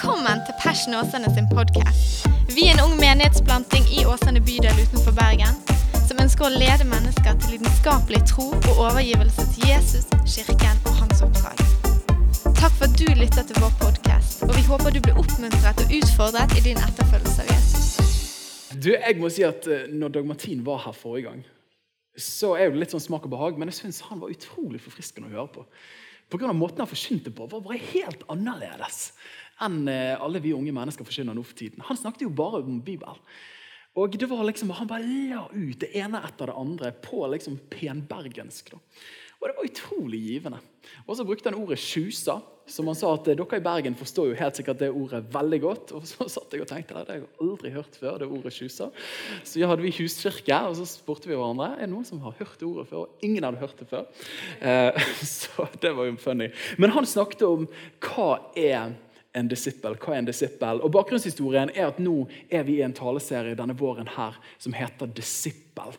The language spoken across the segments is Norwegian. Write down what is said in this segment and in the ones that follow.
Velkommen til Passion Åsane sin podkast. Vi er en ung menighetsplanting i Åsane bydel utenfor Bergen som ønsker å lede mennesker til lidenskapelig tro og overgivelse til Jesus, kirken og hans oppdrag. Takk for at du lytter til vår podkast, og vi håper du blir oppmuntret og utfordret i din etterfølgelse av Jesus. Du, jeg må si at eh, når Dag Martin var her forrige gang, så er det litt sånn smak og behag, men jeg syns han var utrolig forfriskende å høre på. Av måten han forkynte på, var bare helt annerledes enn eh, alle vi unge mennesker forkynner nå for tiden. Han snakket jo bare om Bibelen. Og det var liksom, Han bare la ut det ene etter det andre på liksom penbergensk. da. Og Det var utrolig givende. Og Så brukte han ordet 'sjusa'. som han sa at eh, Dere i Bergen forstår jo helt sikkert det ordet veldig godt. Og så satt jeg og tenkte det, har jeg aldri hørt før. det ordet 'sjusa'. Så ja, hadde vi huskirke, og så spurte vi hverandre er det noen som har hørt det ordet før. Og ingen hadde hørt det før. Eh, så det var jo funny. Men han snakket om hva er en disippel. Hva er en disippel? Og Bakgrunnshistorien er at nå er vi i en taleserie denne våren her som heter Disippel.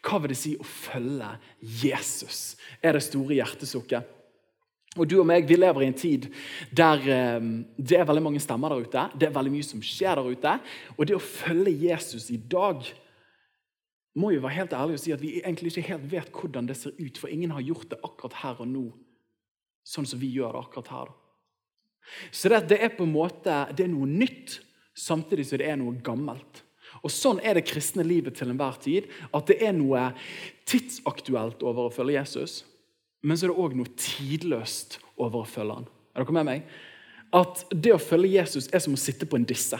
Hva vil det si å følge Jesus? er det store hjertesukket. Og Du og meg vi lever i en tid der eh, det er veldig mange stemmer der ute. Det er veldig mye som skjer der ute. Og det å følge Jesus i dag må jo være helt ærlig og si at vi egentlig ikke helt vet hvordan det ser ut. For ingen har gjort det akkurat her og nå, sånn som vi gjør det akkurat her. Så det, det er på en måte det er noe nytt, samtidig som det er noe gammelt. Og Sånn er det kristne livet til enhver tid. At det er noe tidsaktuelt over å følge Jesus, men så er det òg noe tidløst over å følge han. Er dere med meg? At det å følge Jesus er som å sitte på en disse.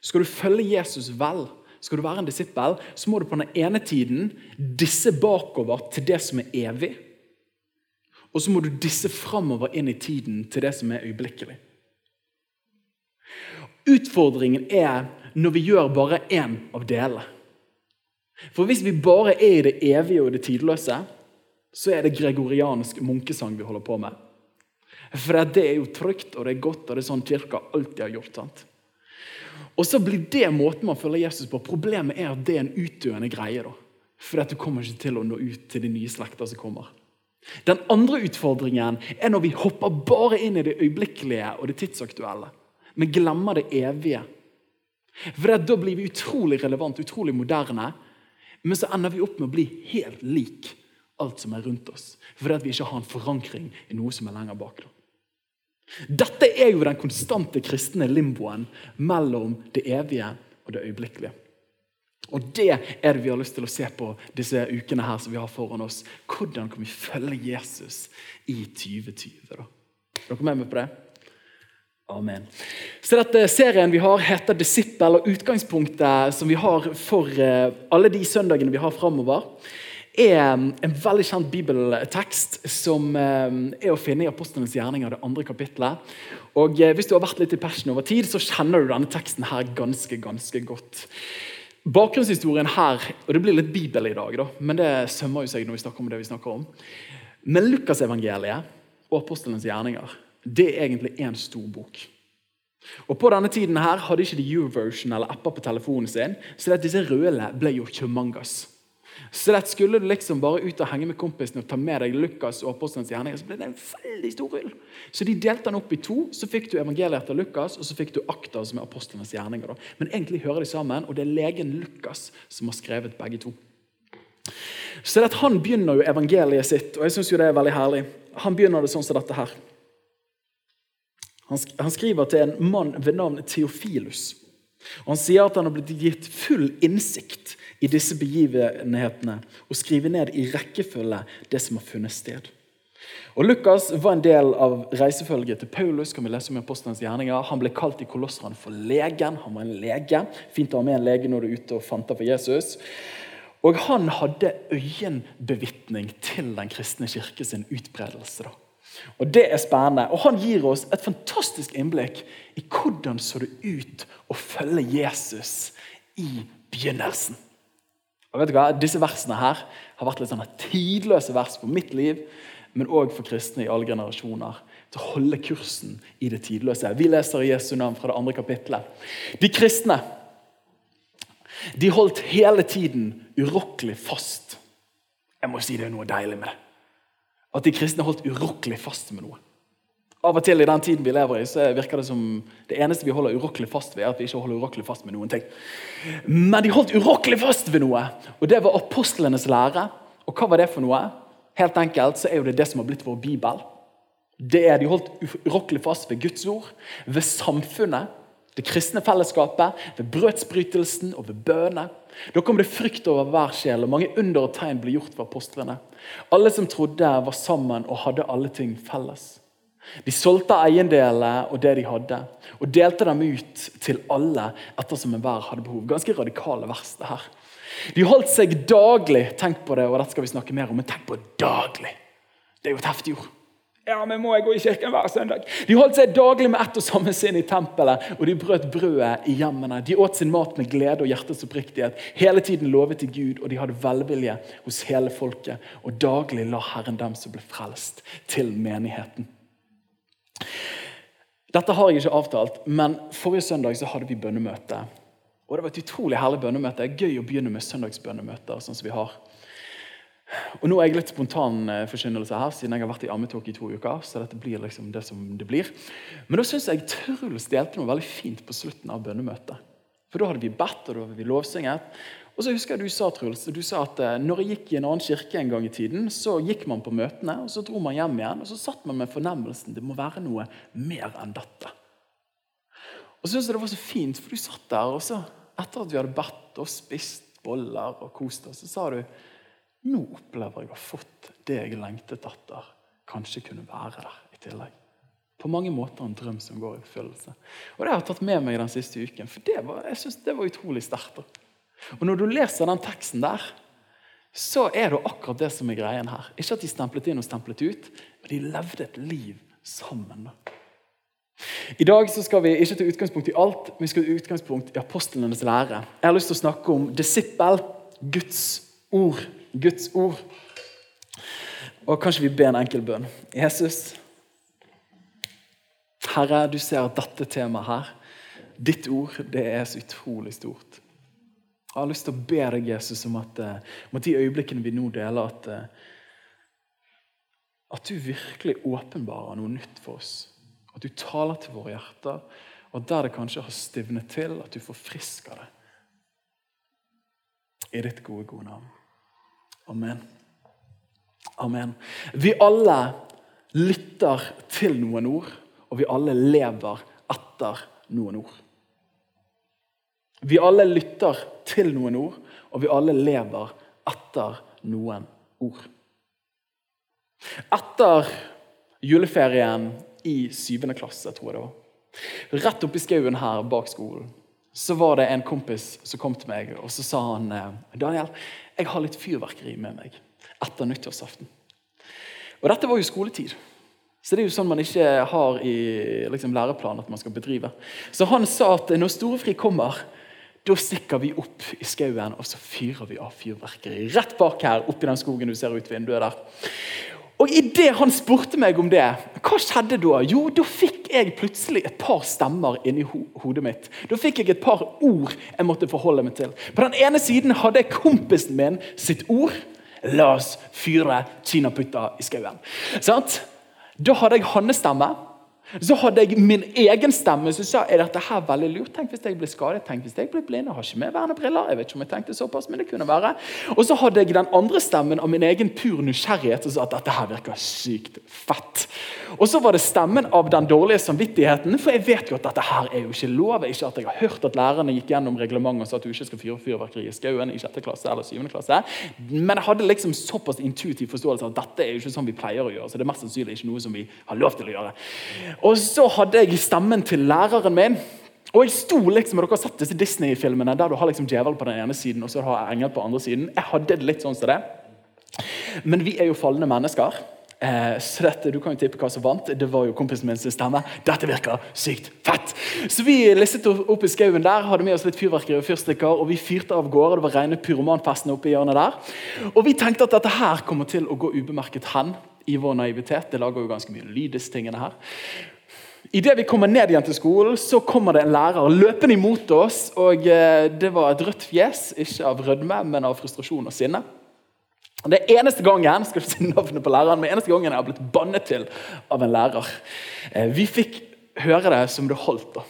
Skal du følge Jesus vel, skal du være en disippel, så må du på den ene tiden disse bakover til det som er evig. Og så må du disse framover inn i tiden til det som er øyeblikkelig. Utfordringen er når vi gjør bare én av delene. For hvis vi bare er i det evige og det tidløse, så er det gregoriansk munkesang vi holder på med. For det er jo trygt og det er godt, og det er sånn kirka alltid har gjort. sant? Og så blir det måten man følger Jesus på. Problemet er at det er en utdøende greie. da. For du kommer ikke til å nå ut til de nye slekter som kommer. Den andre utfordringen er når vi hopper bare inn i det øyeblikkelige og det tidsaktuelle, men glemmer det evige. For Da blir vi utrolig relevant, utrolig moderne, men så ender vi opp med å bli helt lik alt som er rundt oss. Fordi vi ikke har en forankring i noe som er lenger bak. Dette er jo den konstante kristne limboen mellom det evige og det øyeblikkelige. Og Det er det vi har lyst til å se på disse ukene her som vi har foran oss. Hvordan kan vi følge Jesus i 2020? da? Er dere med meg på det? Amen. Så dette Serien vi har heter 'Disippel', og utgangspunktet som vi har for eh, alle de søndagene vi har framover, er en veldig kjent bibeltekst som eh, er å finne i Apostlenes gjerninger, det andre kapitlet. Og eh, Hvis du har vært litt i persen over tid, så kjenner du denne teksten her ganske, ganske godt. Bakgrunnshistorien her og Det blir litt Bibel i dag, da, men det sømmer jo seg når vi snakker om det vi snakker om. Men Lukasevangeliet og apostelens gjerninger det er egentlig én stor bok. Og På denne tiden her hadde ikke de U-version eller apper på telefonen sin, så disse røde ble jo humangas. Så det skulle du liksom bare ut og henge med kompisene og ta med deg Lukas og apostelens gjerninger, så ble det en veldig stor rull. Så de delte den opp i to. Så fikk du evangeliet etter Lukas, og så fikk du akta, som er apostlenes gjerninger. Da. Men egentlig hører de sammen, og det er legen Lukas som har skrevet begge to. Så det at Han begynner jo evangeliet sitt, og jeg synes jo det er veldig herlig. Han begynner det sånn som dette her. Han skriver til en mann ved navn Theofilus. Og Han sier at han har blitt gitt full innsikt i disse begivenhetene og skrive ned i rekkefølge det som har funnet sted. Og Lukas var en del av reisefølget til Paulus. kan vi lese om i Apostelens gjerninger. Han ble kalt i Kolosseren for legen. Han var en lege. Fint å ha med en lege når du er ute og fanter for Jesus. Og han hadde øyenbevitning til den kristne kirke sin utbredelse. da. Og Det er spennende. Og Han gir oss et fantastisk innblikk i hvordan så det ut å følge Jesus i begynnelsen. Og vet du hva? Disse versene her har vært litt sånne tidløse vers for mitt liv, men òg for kristne i alle generasjoner. Til å holde kursen i det tidløse. Vi leser Jesu navn fra det andre kapittelet. De kristne de holdt hele tiden urokkelig fast. Jeg må si det er noe deilig med det. At de kristne holdt urokkelig fast med noe. Av og til i den tiden vi lever i, så virker det som det eneste vi holder urokkelig fast ved, er at vi ikke holder urokkelig fast med noen ting. Men de holdt urokkelig fast ved noe, og det var apostlenes lære. Og hva var det for noe? Helt enkelt så er jo det det som har blitt vår bibel. Det er De holdt urokkelig fast ved Guds ord, ved samfunnet, det kristne fellesskapet, ved brødsbrytelsen og ved bønene. Da kom det frykt over hver sjel, og mange under og tegn ble gjort for apostlene. Alle som trodde, var sammen og hadde alle ting felles. De solgte eiendeler og det de hadde, og delte dem ut til alle ettersom enhver hadde behov. Ganske radikale vers. det her. De holdt seg daglig tenk på det, og dette skal vi snakke mer om, men tenk på daglig. Det er jo et heftig ord. Ja, men må jeg gå i kirken hver søndag? De holdt seg daglig med ett og samme sinn i tempelet, og de brøt brødet i hjemmene. De åt sin mat med glede og hjertets oppriktighet. Hele tiden lovet til Gud, og de hadde velvilje hos hele folket. Og daglig la Herren dem som ble frelst, til menigheten. Dette har jeg ikke avtalt, men forrige søndag så hadde vi bønnemøte. Og Det var et utrolig herlig bønnemøte. Det er gøy å begynne med søndagsbønnemøter. sånn som vi har. Og Nå er jeg litt spontan eh, forkynnelse her, siden jeg har vært i ammetalk i to uker. så dette blir liksom det som det blir. Men da syns jeg Truls delte noe veldig fint på slutten av bønnemøtet. For Da hadde vi bedt og da hadde vi lovsynget. Og så husker jeg du sa Truls, du sa at eh, når jeg gikk i en annen kirke en gang i tiden, så gikk man på møtene, og så dro man hjem igjen, og så satt man med fornemmelsen det må være noe mer enn dette. Og så synes jeg det var så fint, for du satt der, og så, etter at vi hadde bedt og spist boller og kost oss, så sa du nå opplever jeg å ha fått det jeg lengtet etter, kanskje kunne være der i tillegg. På mange måter en drøm som går i oppfyllelse. Og Det har jeg tatt med meg den siste uken, for var, jeg synes det var utrolig sterkt. Og Når du leser den teksten der, så er det akkurat det som er greien her. Ikke at de stemplet inn og stemplet ut, men de levde et liv sammen. I dag så skal vi ikke ta utgangspunkt i alt, men vi skal ta utgangspunkt i apostlenes lære. Jeg har lyst til å snakke om disippel, Guds ord. Guds ord. Og kanskje vi ber en enkel bønn. Jesus, Herre, du ser at dette temaet her, ditt ord, det er så utrolig stort. Jeg har lyst til å be deg, Jesus, om at, eh, om at de øyeblikkene vi nå deler, at, eh, at du virkelig åpenbarer noe nytt for oss. At du taler til våre hjerter, og der det kanskje har stivnet til, at du forfrisker det. I ditt gode, gode navn. Amen. Amen. Vi alle lytter til noen ord, og vi alle lever etter noen ord. Vi alle lytter til noen ord, og vi alle lever etter noen ord. Etter juleferien i syvende klasse, tror jeg det var, rett oppi skauen her bak skolen, så var det en kompis som kom til meg og så sa han, eh, Daniel, jeg har litt fyrverkeri med meg etter nyttårsaften. Og Dette var jo skoletid. Så det er jo sånn man ikke har i liksom, læreplanen at man skal bedrive. Så han sa at når storefri kommer, da stikker vi opp i skauen og så fyrer vi av fyrverkeri. Rett bak her, oppi den skogen du ser ut vinduet der. Og Idet han spurte meg om det, hva skjedde da? Jo, da fikk jeg plutselig et par stemmer inni ho hodet mitt. Da fikk jeg et par ord jeg måtte forholde meg til. På den ene siden hadde jeg kompisen min sitt ord. La oss fyre kinaputter i skauen. Da hadde jeg hans stemme. Så hadde jeg min egen stemme som sa er dette her veldig lurt. Tenk hvis jeg blir skadet, tenk hvis jeg blir blind og har ikke med vernebriller. jeg vet ikke om jeg tenkte såpass, men det kunne være. Og så hadde jeg den andre stemmen av min egen pur nysgjerrighet som sa at dette her virker sykt fett. Og så var det stemmen av den dårlige samvittigheten, for jeg vet jo at dette her er jo ikke lov. Ikke at jeg har hørt at lærerne gikk gjennom reglementet og sa at du ikke skal fyre fyrverkeri i skauen i 6. klasse eller 7. klasse. Men jeg hadde liksom såpass intuitiv forståelse at dette er jo ikke sånn vi pleier å gjøre. så det er mest sannsynlig ikke noe som vi har lov til å gjøre. Og så hadde jeg stemmen til læreren min. Og jeg sto liksom, og Dere har sett disse Disney-filmene der du har liksom djevel på den ene siden og så har engel på den andre siden. Jeg hadde det litt sånn som det. Men vi er jo falne mennesker. Eh, så dette, Du kan jo tippe hva som vant. Det var jo kompisen min sin stemme. Dette virker sykt fett! Så vi listet opp i skauen der, hadde med oss litt fyrverkeri og fyrstikker, og vi fyrte av gårde. Det var rene pyromanfestene oppe i hjørnet der. Og vi tenkte at dette her kommer til å gå ubemerket hen i vår naivitet. Det lager jo ganske mye lyd, disse tingene her. Idet vi kommer ned igjen til skolen, så kommer det en lærer løpende imot oss. og eh, Det var et rødt fjes, ikke av rødme, men av frustrasjon og sinne. Det eneste gangen skal si navnet på læreren, men eneste gangen jeg har blitt bannet til av en lærer. Eh, vi fikk høre det som det holdt. da.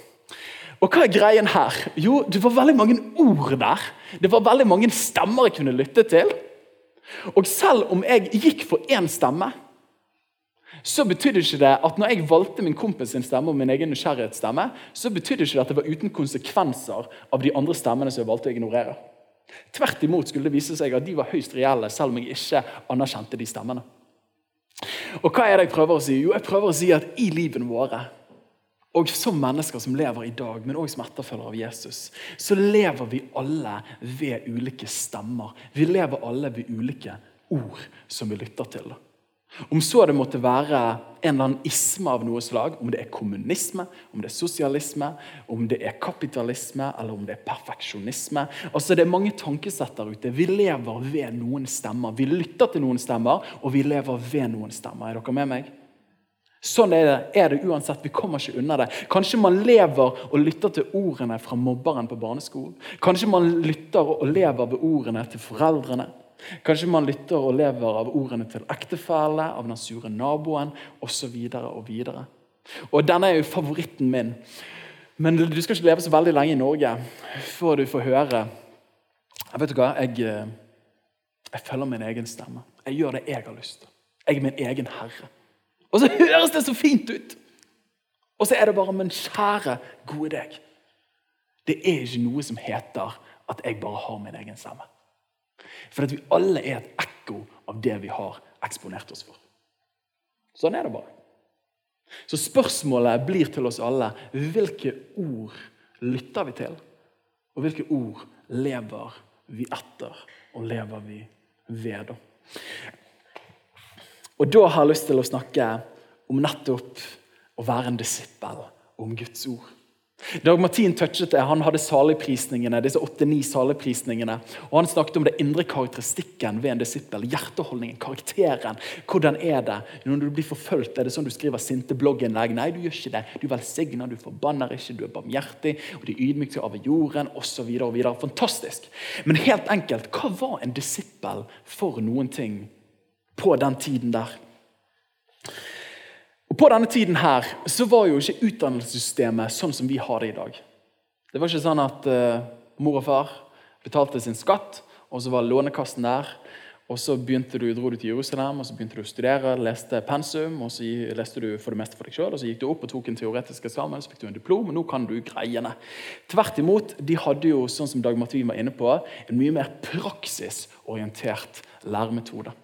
Og hva er greien her? Jo, det var veldig mange ord der. Det var veldig mange stemmer jeg kunne lytte til. Og selv om jeg gikk for én stemme, så betydde ikke det at når jeg valgte min kompis sin stemme og min egen nysgjerrighetsstemme, så betydde ikke det at det var uten konsekvenser av de andre stemmene som jeg valgte å ignorere. Tvert imot skulle det vise seg at de var høyst reelle, selv om jeg ikke anerkjente de stemmene. Og hva er det jeg prøver å si? Jo, jeg prøver å si at i livene våre og som mennesker som lever i dag, men også som etterfølgere av Jesus, så lever vi alle ved ulike stemmer. Vi lever alle ved ulike ord som vi lytter til. Om så det måtte være en eller annen isme av noe slag, om det er kommunisme, om det er sosialisme, om det er kapitalisme eller om det er perfeksjonisme Altså Det er mange tankesett der ute. Vi lever ved noen stemmer. Vi lytter til noen stemmer, og vi lever ved noen stemmer. Er dere med meg? Sånn er det, er det uansett. Vi kommer ikke unna det. Kanskje man lever og lytter til ordene fra mobberen på barneskolen. Kanskje man lytter og lever ved ordene til foreldrene. Kanskje man lytter og lever av ordene til ektefelle, av den sure naboen osv. Og, og, og denne er jo favoritten min. Men du skal ikke leve så veldig lenge i Norge før du får høre jeg vet du hva, jeg, eh, jeg følger min egen stemme. Jeg gjør det jeg har lyst til. Jeg er min egen herre. Og så høres det så fint ut! Og så er det bare Men kjære, gode deg. Det er ikke noe som heter at jeg bare har min egen stemme. For at vi alle er et ekko av det vi har eksponert oss for. Sånn er det bare. Så spørsmålet blir til oss alle hvilke ord lytter vi til? Og hvilke ord lever vi etter, og lever vi ved? Og da har jeg lyst til å snakke om nettopp å være en disippel, om Guds ord. Dag Martin touchet det. Han hadde saligprisningene, disse åtte-ni saligprisningene. Og han snakket om det indre karakteristikken ved en disippel. Hjerteholdningen, karakteren. Hvordan er det når du blir forfulgt? Er det sånn du skriver sinte blogginnlegg? Nei, du gjør ikke det. Du velsigner, du forbanner ikke, du er barmhjertig, og du er ydmyk over jorden osv. Fantastisk. Men helt enkelt, hva var en disippel for noen ting på den tiden der? På denne tiden her så var jo ikke utdannelsessystemet sånn som vi har det i dag. Det var ikke sånn at uh, mor og far betalte sin skatt, og så var lånekassen der. Og så begynte du, dro du til Jerusalem og så begynte du å studere, leste pensum. og Så leste du for det meste for deg selv, og så gikk du opp og tok en teoretisk eksamen. Så fikk du en diplom, og nå kan du greiene. Tvert imot, de hadde jo sånn som Dag Martin var inne på, en mye mer praksisorientert læremetode.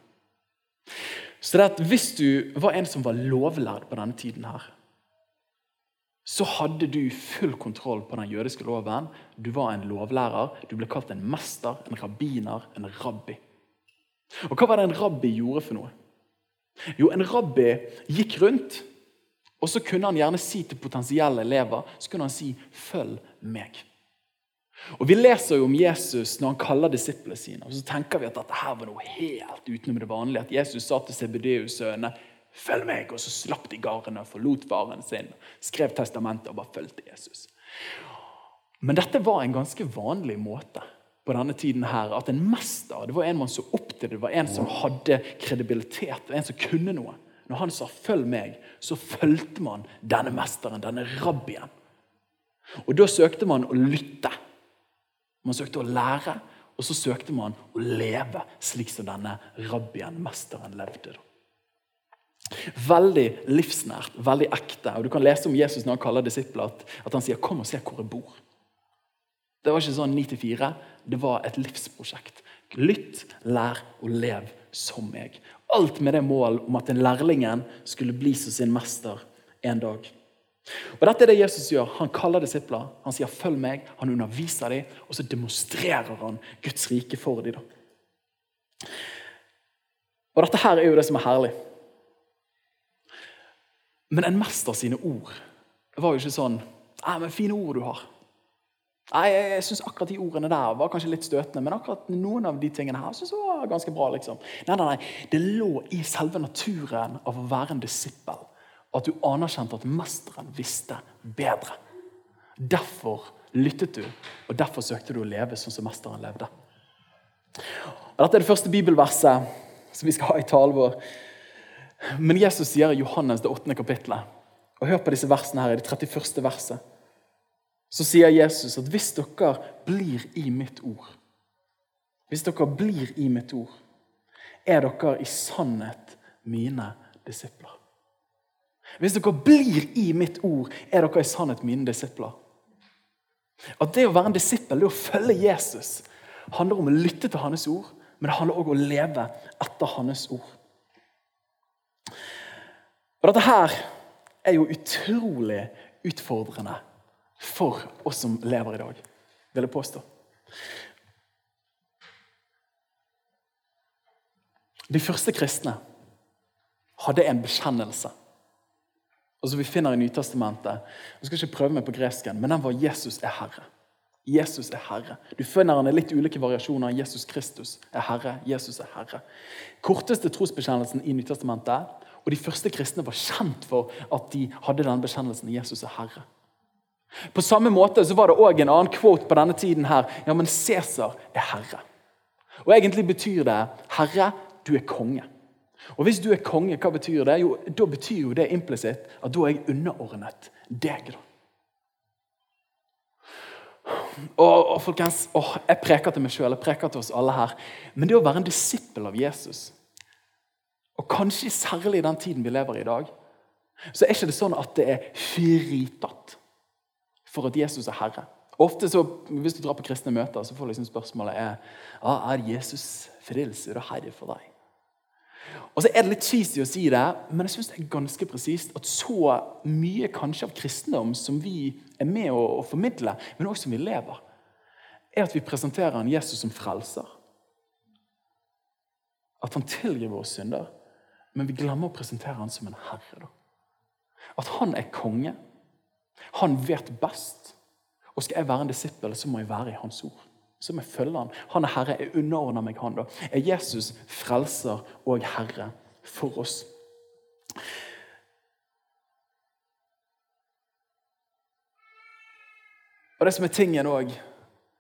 Så det at Hvis du var en som var lovlærd på denne tiden, her, så hadde du full kontroll på den jødiske loven. Du var en lovlærer. Du ble kalt en mester, en rabbiner, en rabbi. Og Hva var det en rabbi gjorde for noe? Jo, En rabbi gikk rundt, og så kunne han gjerne si til potensielle elever så kunne han si 'følg meg'. Og Vi leser jo om Jesus når han kaller disiplene sine. og Så tenker vi at dette her var noe helt utenom det vanlige. At Jesus sa til Sebedeus-sønnene følg meg, og så slapp de garene og forlot faren sin. Skrev testamentet og bare fulgte Jesus. Men dette var en ganske vanlig måte på denne tiden her, at en mester det var en man så opp til, det var en som hadde kredibilitet, en som kunne noe. Når han sa 'følg meg', så fulgte man denne mesteren, denne rabbien. Og Da søkte man å lytte. Man søkte å lære, og så søkte man å leve slik som denne rabbien, mesteren, levde. Veldig livsnært, veldig ekte. Og Du kan lese om Jesus når han kaller disipler, at, at han sier 'kom og se hvor jeg bor'. Det var ikke sånn 9 til 4. Det var et livsprosjekt. Lytt, lær og lev som meg. Alt med det mål om at den lærlingen skulle bli som sin mester en dag. Og Dette er det Jesus gjør. Han kaller disipler. Han sier 'følg meg'. Han underviser dem, og så demonstrerer han Guds rike for dem. Og Dette her er jo det som er herlig. Men en mester sine ord var jo ikke sånn 'Nei, men fine ord du har'. Nei, Jeg, jeg synes akkurat de ordene der var kanskje litt støtende, men akkurat noen av de tingene her synes jeg var ganske bra. liksom. Nei, nei, nei, Det lå i selve naturen av å være en disippel at du anerkjente at mesteren visste bedre. Derfor lyttet du, og derfor søkte du å leve sånn som mesteren levde. Dette er det første bibelverset som vi skal ha i talen vår. Men Jesus sier i Johannes det åttende kapittelet, og hør på disse versene her, i det 31. verset, så sier Jesus at hvis dere blir i mitt ord Hvis dere blir i mitt ord, er dere i sannhet mine disipler. Hvis dere blir i mitt ord, er dere i sannhet mine disipler. At det å være en disippel, det å følge Jesus, handler om å lytte til hans ord, men det handler òg om å leve etter hans ord. Og Dette her er jo utrolig utfordrende for oss som lever i dag, vil jeg påstå. De første kristne hadde en bekjennelse. Og som vi finner i Nytestamentet. Jeg skal ikke prøve meg på gresken, men den var 'Jesus er Herre'. Jesus er Herre. Du finner den i litt ulike variasjoner. Jesus Kristus er Herre. Jesus er Herre. Korteste trosbekjennelsen i Nytestamentet. Og de første kristne var kjent for at de hadde denne bekjennelsen. Jesus er Herre. På samme måte så var det òg en annen quote på denne tiden her. Ja, men Cæsar er herre. Og Egentlig betyr det 'Herre, du er konge'. Og Hvis du er konge, hva betyr det? Jo, Da betyr jo det implisitt at da er jeg underordnet deg. da. Og, og folkens, åh, Jeg preker til meg sjøl, jeg preker til oss alle her. Men det å være en disippel av Jesus, og kanskje særlig i den tiden vi lever i i dag, så er ikke det sånn at det er fritatt for at Jesus er Herre. Ofte så, Hvis du drar på kristne møter, så får du liksom spørsmålet er, er Jesus frelser og herre for deg. Og så er det litt cheesy å si det, men jeg synes det er ganske presist at så mye kanskje av kristendom som vi er med å, å formidle, men også som vi lever, er at vi presenterer en Jesus som frelser. At han tilgir våre synder, men vi glemmer å presentere han som en herre. Da. At han er konge. Han vet best. Og skal jeg være en disippel, så må jeg være i hans ord så vi følger han. Han er herre. Jeg underordner meg han. da. Er Jesus frelser og herre for oss? Og det som er tingen også,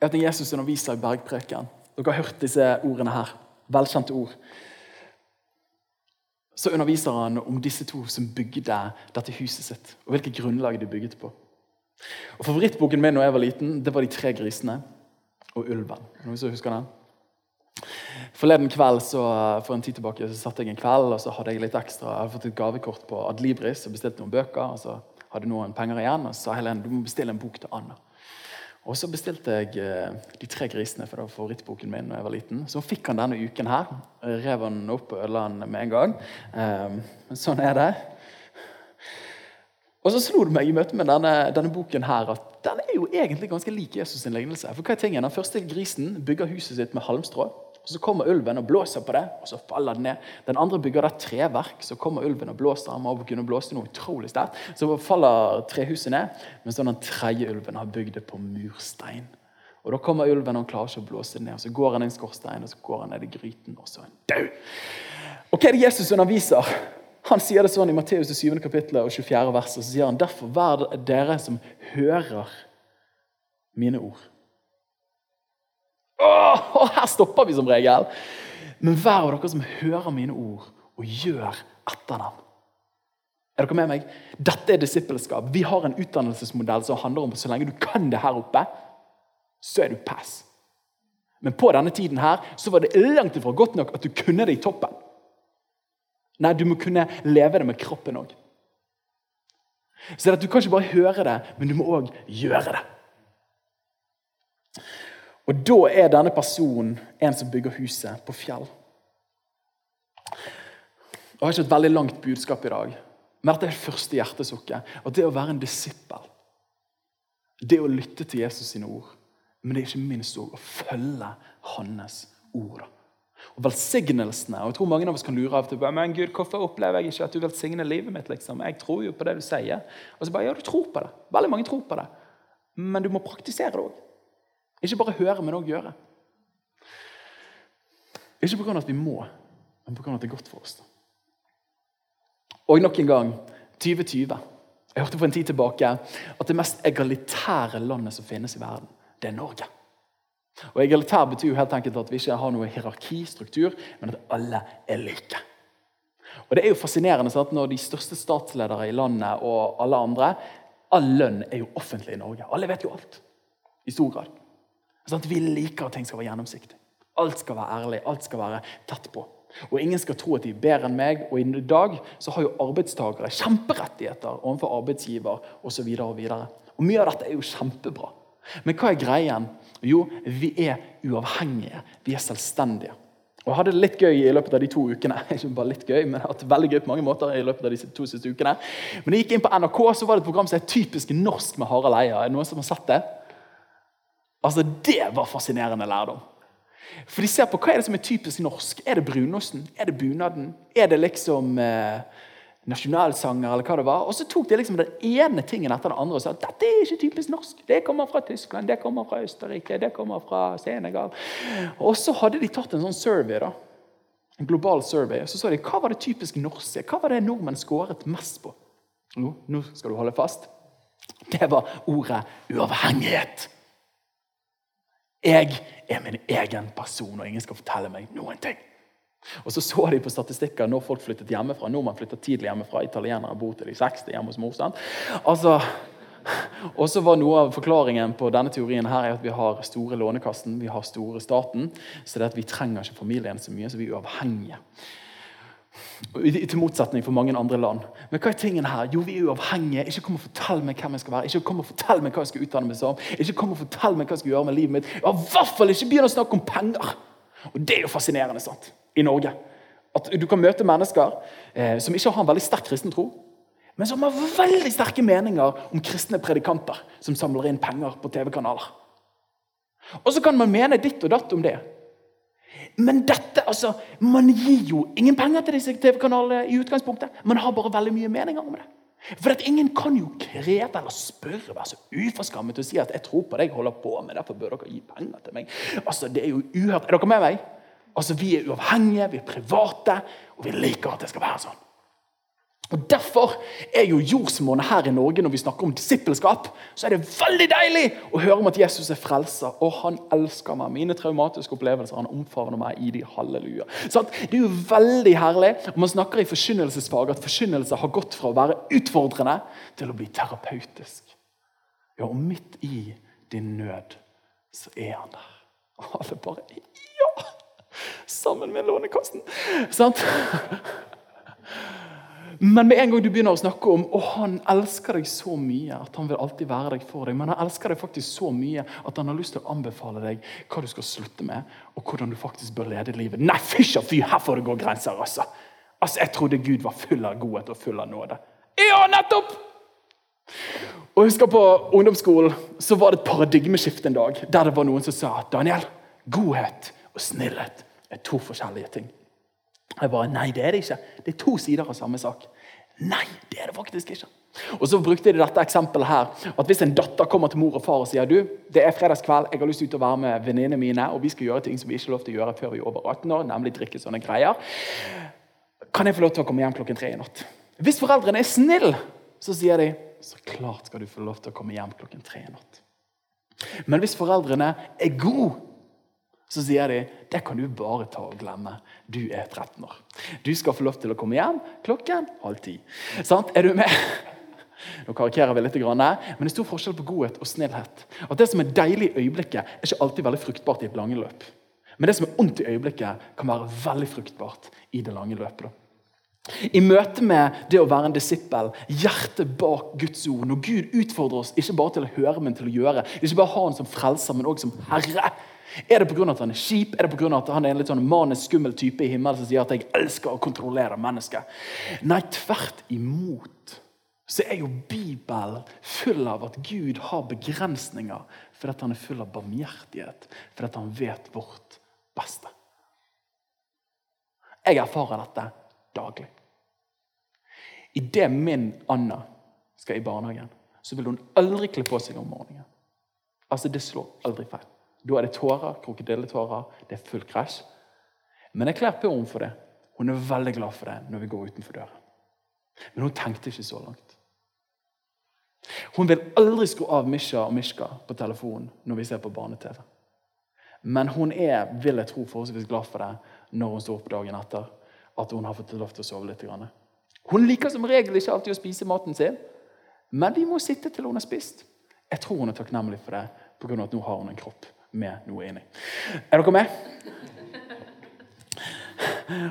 er at når Jesus underviser i bergpreken Dere har hørt disse ordene her. Velkjente ord. Så underviser han om disse to som bygde dette huset sitt, og hvilket grunnlag de bygget på. Og Favorittboken min når jeg var liten, det var De tre grisene og ulven. Noen som husker den? Forleden kveld, så, For en tid tilbake så satt jeg en kveld og så hadde jeg litt ekstra, jeg hadde fått et gavekort på Adlibris og bestilte noen bøker. og så hadde noen penger igjen, og så sa Helen du må bestille en bok til Anna. Og Så bestilte jeg eh, De tre grisene, for det var favorittboken min. da jeg var liten. Så fikk han denne uken her. Rev han opp og ødela den med en gang. Um, men sånn er det. Og så slo det meg i møte med denne, denne, boken her at den er jo egentlig ganske lik Jesus' sin lignelse. For hva er tingen? Den første grisen bygger huset sitt med halmstrå. og Så kommer ulven og blåser på det, og så faller den ned. Den andre bygger det treverk. Så kommer ulven og blåser. Han må kunne blåse noe utrolig sterkt. Så faller trehuset ned. Mens den tredje ulven har bygd det på murstein. Og Da kommer ulven og klarer ikke å blåse det ned. og Så går han inn skorsteinen og så går han ned i gryten, og så er han død. Og hva er det Jesus underviser? Han sier det sånn i Matteus 7. kapittel og 24. vers, og så sier han derfor vær dere som hører mine ord. Åh, her stopper vi som regel. Men hver av dere som hører mine ord og gjør etter dem. Er dere med meg? Dette er disippelskap. Vi har en utdannelsesmodell som handler om at så lenge du kan det her oppe, så er du pass. Men på denne tiden her så var det langt ifra godt nok at du kunne det i toppen. Nei, du må kunne leve det med kroppen òg. Så du kan ikke bare høre det, men du må òg gjøre det. Og da er denne personen en som bygger huset på fjell. Jeg har ikke et veldig langt budskap i dag, men dette er det første hjertesukket. At det å være en disippel, det å lytte til Jesus sine ord, men det er ikke minst òg å følge hans ord. Og velsignelsene. Og jeg tror Mange av oss kan lure av til men Gud, hvorfor opplever jeg ikke at du velsigner livet mitt. liksom? Jeg tror jo på det du sier. Og så bare, ja, du tror på det. Veldig mange tror på det. Men du må praktisere det òg. Ikke bare høre, men òg gjøre. Ikke pga. at vi må, men pga. at det er godt for oss. Og nok en gang 2020. Jeg hørte for en tid tilbake at det mest egalitære landet som finnes i verden, det er Norge. Og Egalitær betyr jo helt enkelt at vi ikke har noe hierarkistruktur, men at alle er like. Og det er jo fascinerende sant? når de største statsledere i landet og alle andre All lønn er jo offentlig i Norge. Alle vet jo alt. I stor grad. Sånn vi liker at ting skal være gjennomsiktig. Alt skal være ærlig, alt skal være tett på. Og Ingen skal tro at de er bedre enn meg. Og i dag så har jo arbeidstakere kjemperettigheter overfor arbeidsgiver osv. Og, og, og mye av dette er jo kjempebra. Men hva er greien? Jo, vi er uavhengige. Vi er selvstendige. Og Jeg hadde det litt gøy i løpet av de to ukene. Ikke bare litt gøy, men jeg hadde veldig gøy på mange måter i løpet av de to siste ukene. Men jeg gikk inn på NRK, så var det et program som er typisk norsk med Harald Eia. Er det noen som har sett det? Altså, Det var fascinerende lærdom. For de ser på hva er det som er typisk norsk. Er det brunosten? Er det bunaden? Er det liksom eh, nasjonalsanger, eller hva det var. Og så tok de liksom den ene tingen etter den andre og sa dette er ikke typisk norsk. Det kommer fra Tyskland, det kommer fra Østerrike, det kommer fra Senegal. Og så hadde de tatt en sånn survey. da, En global survey. Så sa de hva var det typisk norske? Hva var det nordmenn skåret mest på? Jo, nå skal du holde fast. Det var ordet uavhengighet. Jeg er min egen person, og ingen skal fortelle meg noen ting. Og Så så de på statistikker når folk flyttet hjemmefra. Nordmenn flytter tidlig hjemmefra. Italienere bor til de 60 hjemme hos mor. Altså, og så var Noe av forklaringen på denne teorien her er at vi har store Lånekassen, vi har store staten. Så det at vi trenger ikke familien så mye, så vi er uavhengige. Til motsetning for mange andre land. Men hva er tingen her? Jo, vi er uavhengige. Ikke kom og fortell meg hvem jeg skal være. Ikke kom og fortell meg hva jeg skal utdanne meg som. Ikke kom og fortell meg hva jeg skal gjøre med livet mitt. I hvert fall ikke begynn å snakke om penger. Og det er jo fascinerende. sant? i Norge. At du kan møte mennesker eh, som ikke har en veldig sterk kristen tro, men som har veldig sterke meninger om kristne predikanter som samler inn penger på TV-kanaler. Og så kan man mene ditt og datt om det. Men dette, altså, man gir jo ingen penger til disse TV-kanalene i utgangspunktet. Man har bare veldig mye meninger om det. For at Ingen kan jo kreve eller spørre, være så uforskammet og si at 'jeg tror på det jeg holder på med', derfor bør dere gi penger til meg. Altså, Det er jo uhørt. Er dere med meg? Altså, Vi er uavhengige, vi er private, og vi liker at det skal være sånn. Og Derfor er jo jordsmonnet her i Norge når vi snakker om disippelskap, så er det veldig deilig å høre om at Jesus er frelser, og han elsker meg. Mine traumatiske opplevelser, han omfavner meg i de halleluja. Så Det er jo veldig herlig. og Man snakker i forkynnelsesfag at forkynnelse har gått fra å være utfordrende til å bli terapeutisk. Ja, og midt i din nød så er han der. Og alle bare Ja! Sammen med Lånekassen. Sant? Men med en gang du begynner å snakke om å han elsker deg så mye at han vil alltid være deg for deg, men han elsker deg faktisk så mye at han har lyst til å anbefale deg hva du skal slutte med, og hvordan du faktisk bør lede livet Nei, fysj fy, her får det gå grenser, altså! Altså, Jeg trodde Gud var full av godhet og full av nåde. Ja, nettopp! Og jeg husker På ungdomsskolen så var det et paradigmeskifte en dag der det var noen som sa at Daniel, godhet og snillhet er to forskjellige ting. Jeg bare, Nei, det er det ikke. Det er to sider av samme sak. Nei, det er det faktisk ikke. Og så brukte de dette eksempelet her, at Hvis en datter kommer til mor og far og sier du, det er fredagskveld, jeg har lyst til å være med venninnene mine, og vi skal gjøre ting som vi ikke har lov til å gjøre før vi er over 18 år, nemlig drikke sånne greier, kan jeg få lov til å komme hjem klokken tre i natt? Hvis foreldrene er snille, så sier de så klart skal du få lov til å komme hjem klokken tre i natt. Men hvis foreldrene er gode så sier de det kan du bare ta og glemme. Du er 13 år. Du skal få lov til å komme hjem klokken halv ti. Sant? Er du med? Nå karikerer vi litt, men det er stor forskjell på godhet og snillhet. At Det som er deilig i øyeblikket, er ikke alltid veldig fruktbart i et lange løp. Men det som er ondt i øyeblikket, kan være veldig fruktbart i det lange løpet. I møte med det å være en disippel, hjertet bak Guds ord, når Gud utfordrer oss ikke bare til å høre, men til å gjøre, ikke bare ha han som frelser, men også som herre, er det pga. at han er kjip? Er det pga. at han er en litt sånn manisk skummel type i himmelen som sier at jeg elsker å kontrollere mennesker? Nei, tvert imot så er jo Bibelen full av at Gud har begrensninger fordi han er full av barmhjertighet, fordi han vet vårt beste. Jeg erfarer dette daglig. Idet min Anna skal i barnehagen, så vil hun aldri kle på seg om morgenen. Altså, Det slår aldri feil. Da er det tårer, krokodilletårer, det er fullt krasj. Men jeg kler henne for det. Hun er veldig glad for det når vi går utenfor døra. Men hun tenkte ikke så langt. Hun vil aldri skru av Misha og Mishka på telefonen når vi ser på barne-TV. Men hun er vil jeg tro, forholdsvis glad for det når hun står opp dagen etter. At hun har fått lov til å sove litt. Hun liker som regel ikke alltid å spise maten sin, men vi må sitte til hun har spist. Jeg tror hun er takknemlig for det pga. at nå har hun en kropp med noe inni. Er dere med?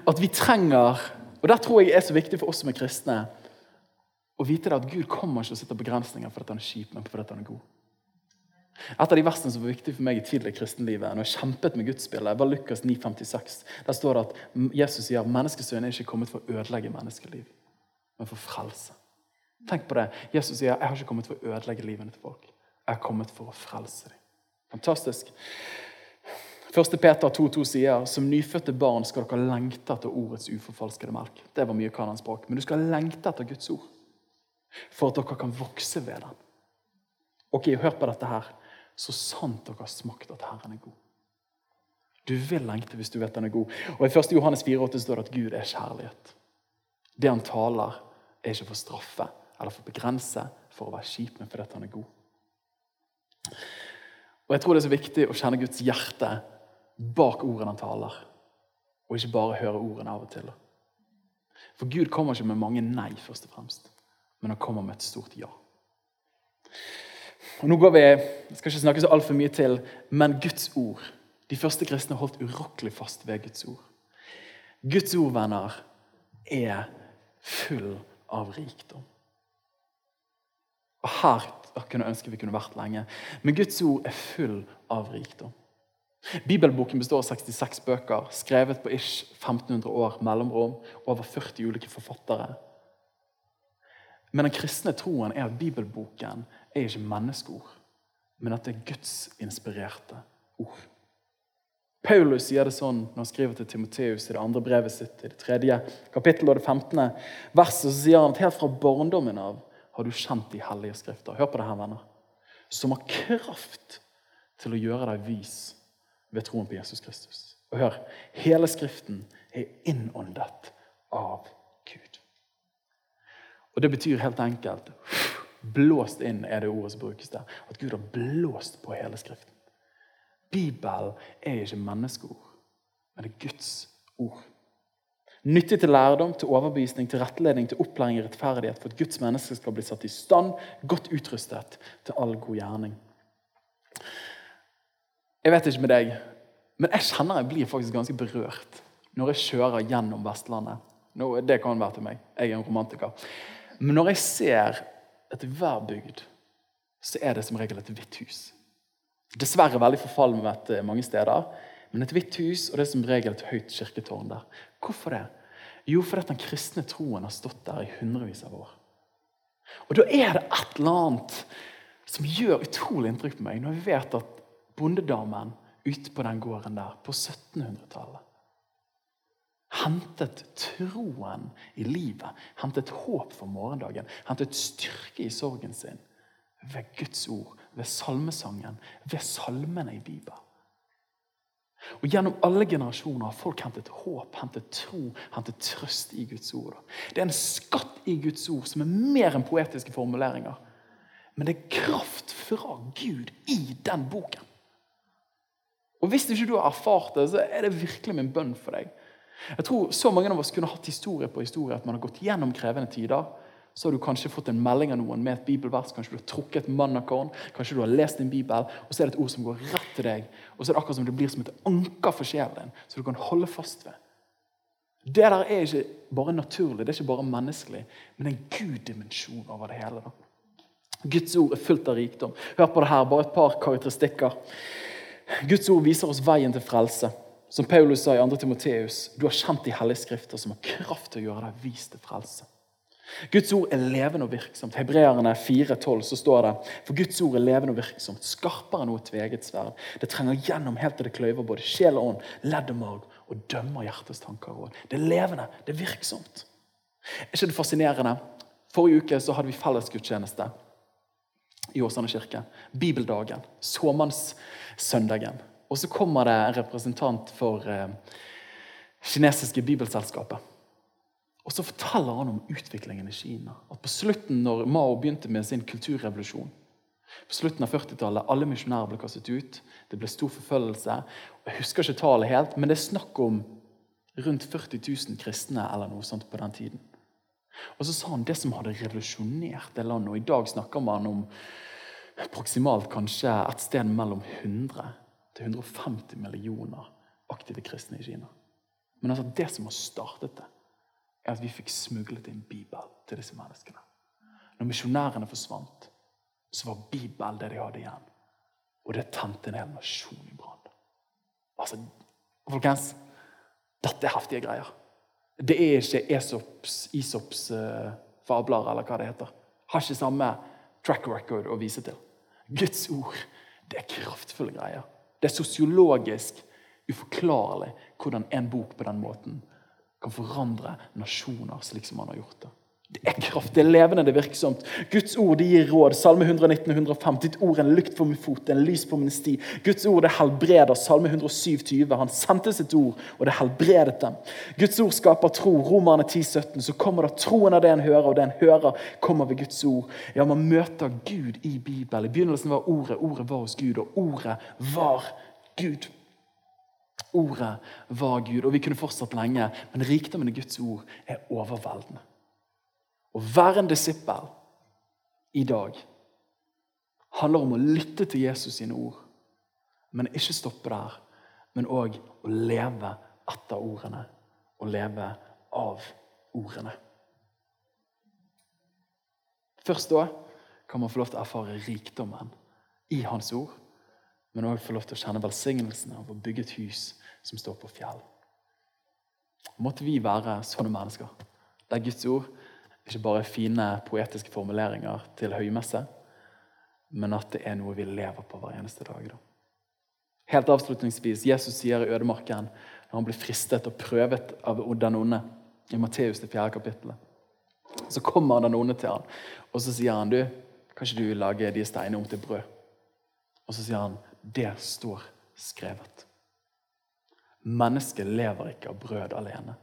At vi trenger Og der tror jeg er så viktig for oss som er kristne å vite at Gud kommer ikke og setter begrensninger fordi han er kjip, men fordi han er god. Et av de versene som var viktig for meg i tidlig kristenlivet, når jeg kjempet med gudsbildet, var Lukas 9,56. Der står det at Jesus sier at menneskesønnen er ikke kommet for å ødelegge menneskeliv, men for frelse. Tenk på det. Jesus sier jeg har ikke kommet for å ødelegge livene til folk. Jeg har kommet for å frelse dem. Fantastisk. 1. Peter 2,2 sier som nyfødte barn skal dere lengte etter ordets uforfalskede melk. Det var mye kanonspråk. Men du skal lengte etter Guds ord for at dere kan vokse ved den. Ok, Hør på dette her. Så sant dere har smakt at Herren er god. Du vil lengte hvis du vet den er god. Og I 1. Johannes 4,8 står det at Gud er kjærlighet. Det han taler, er ikke for å straffe eller for å begrense, for å være kjip, men fordi han er god. Og Jeg tror det er så viktig å kjenne Guds hjerte bak ordene han taler, og ikke bare høre ordene av og til. For Gud kommer ikke med mange nei, først og fremst men han kommer med et stort ja. Og nå går vi, Jeg skal ikke snakke så altfor mye til, men Guds ord. De første kristne holdt urokkelig fast ved Guds ord. Guds ord, venner, er full av rikdom. Og Her kunne jeg ønske vi kunne vært lenge. Men Guds ord er full av rikdom. Bibelboken består av 66 bøker, skrevet på ish 1500 år mellomrom. Over 40 ulike forfattere. Men den kristne troen er at bibelboken er ikke menneskeord, men at det er Guds inspirerte ord. Paulus sier det sånn når han skriver til Timoteus i det andre brevet sitt, i det tredje kapittel og det 15. verset, så sier han at helt fra barndommen av har du kjent de hellige skrifter. Hør på det her, venner. Som har kraft til å gjøre deg vis ved troen på Jesus Kristus. Og hør, hele Skriften er innåndet av Gud. og Det betyr helt enkelt Blåst inn er det ordet som brukes der. At Gud har blåst på hele Skriften. Bibelen er ikke menneskeord, men det er Guds ord. Nyttig til lærdom, til overbevisning, til rettledning, til opplæring i rettferdighet, for at Guds menneske skal bli satt i stand, godt utrustet til all god gjerning. Jeg vet ikke med deg, men jeg kjenner jeg blir faktisk ganske berørt når jeg kjører gjennom Vestlandet. Nå, det kan være til meg. Jeg er en romantiker. Men når jeg ser etter hver bygd, så er det som regel et hvitt hus. Dessverre veldig forfallet eh, mange steder. Men et hvitt hus, og det som regel et høyt kirketårn der. Hvorfor det? Jo, fordi den kristne troen har stått der i hundrevis av år. Og da er det et eller annet som gjør utrolig inntrykk på meg, når vi vet at bondedamen ute på den gården der på 1700-tallet hentet troen i livet, hentet håp for morgendagen, hentet styrke i sorgen sin ved Guds ord, ved salmesangen, ved salmene i Bibelen. Og Gjennom alle generasjoner har folk hentet håp, hentet tro, hentet trøst i Guds ord. Det er en skatt i Guds ord som er mer enn poetiske formuleringer. Men det er kraft fra Gud i den boken. Og Hvis ikke du har erfart det, så er det virkelig min bønn for deg jeg tror så mange av oss kunne hatt historie på historie at man har gått gjennom krevende tider. Så har du kanskje fått en melding av noen med et bibelvers. Kanskje du har trukket mannakorn, kanskje du har lest din bibel, og så er det et ord som går rett til deg. Og så er det akkurat som det blir som et anker for sjelen din, så du kan holde fast ved. Det der er ikke bare naturlig, det er ikke bare menneskelig, men en Gud-dimensjon over det hele. da. Guds ord er fullt av rikdom. Hør på det her, bare et par karakteristikker. Guds ord viser oss veien til frelse. Som Paulus sa i 2. Timoteus, du har kjent de hellige skrifter som har kraft til å gjøre deg vis til frelse. Guds ord er levende og virksomt. Hebreerne 4,12 så står det For Guds ord er levende og virksomt, skarpere enn noe tveget sverd. Det trenger gjennom helt til det kløyver både sjel og ånd, ledd og marg, og dømmer hjertets tanker og råd. Det er levende, det er virksomt. Er ikke det fascinerende? Forrige uke så hadde vi fellesgudstjeneste i Åsane kirke. Bibeldagen. Såmannssøndagen. Og så kommer det en representant for eh, kinesiske bibelselskapet. Og så forteller han om utviklingen i Kina. At på slutten, når Mao begynte med sin kulturrevolusjon, På slutten av 40-tallet alle misjonærer ble kastet ut. Det ble stor forfølgelse. Jeg husker ikke tallet helt, men det er snakk om rundt 40 000 kristne eller noe sånt på den tiden. Og så sa han det som hadde revolusjonert det landet. Og i dag snakker man om proksimalt kanskje et sted mellom 100 til 150 millioner aktive kristne i Kina. Men altså det som har startet det, er at vi fikk smuglet inn Bibel til disse menneskene. Når misjonærene forsvant, så var Bibel det de hadde igjen. Og det tente en hel nasjon i brann. Altså, folkens, dette er heftige greier. Det er ikke Esops, Isops uh, fabler eller hva det heter. Har ikke samme track record å vise til. Guds ord det er kraftfulle greier. Det er sosiologisk uforklarlig hvordan en bok på den måten kan forandre nasjoner slik som han har gjort det. Det er kraft, det er levende, det er virksomt. Guds ord det gir råd. Salme 119 105. Ditt ord er en lykt for min fot, en lys på min sti. Guds ord det helbreder. Salme 107 20. Han sendte sitt ord, og det helbredet dem. Guds ord skaper tro. Romerne 10 17. Så kommer da troen av det en hører, og det en hører, kommer ved Guds ord. Ja, Man møter Gud i Bibelen. I begynnelsen var ordet, ordet var hos Gud, og ordet var Gud. Ordet var Gud. Og vi kunne fortsatt lenge, men rikdommen i Guds ord er overveldende. Å være en disippel i dag handler om å lytte til Jesus sine ord, men ikke stoppe der. Men òg å leve etter ordene og leve av ordene. Først da kan man få lov til å erfare rikdommen i Hans ord, men òg få lov til å kjenne velsignelsen av å bygge et hus som står på fjell. Måtte vi være sånne mennesker, der Guds ord ikke bare fine poetiske formuleringer til høymesse, men at det er noe vi lever på hver eneste dag. Da. Helt avslutningsvis, Jesus sier i ødemarken, når han blir fristet og prøvet av den onde, i Matteus det fjerde kapittelet, så kommer den onde til han, og så sier han, du, kan ikke du lage de steinene om til brød? Og så sier han, det står skrevet. Mennesket lever ikke av brød alene,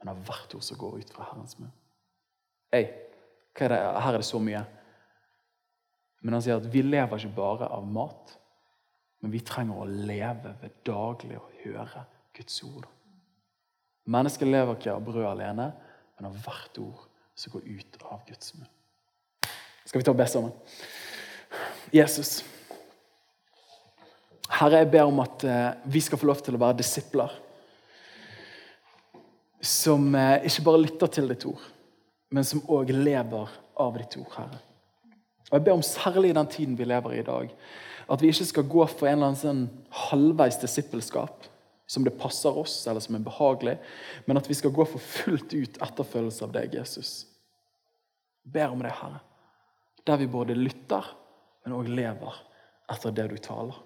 men av hvert ord som går ut fra Herrens munn. Hei, er her er det så mye. Men han sier at vi lever ikke bare av mat, men vi trenger å leve ved daglig å høre Guds ord. Mennesket lever ikke av brød alene, men av hvert ord som går ut av Guds munn. Skal vi ta og be sammen? Jesus. Herre, jeg ber om at eh, vi skal få lov til å være disipler. Som eh, ikke bare lytter til ditt ord, men som òg lever av ditt ord, Herre. Og Jeg ber om særlig i den tiden vi lever i i dag, at vi ikke skal gå for en eller annen sånn halvveis disippelskap som det passer oss, eller som er behagelig, men at vi skal gå for fullt ut etterfølgelse av deg, Jesus. Jeg ber om det, Herre. Der vi både lytter, men òg lever etter det du taler.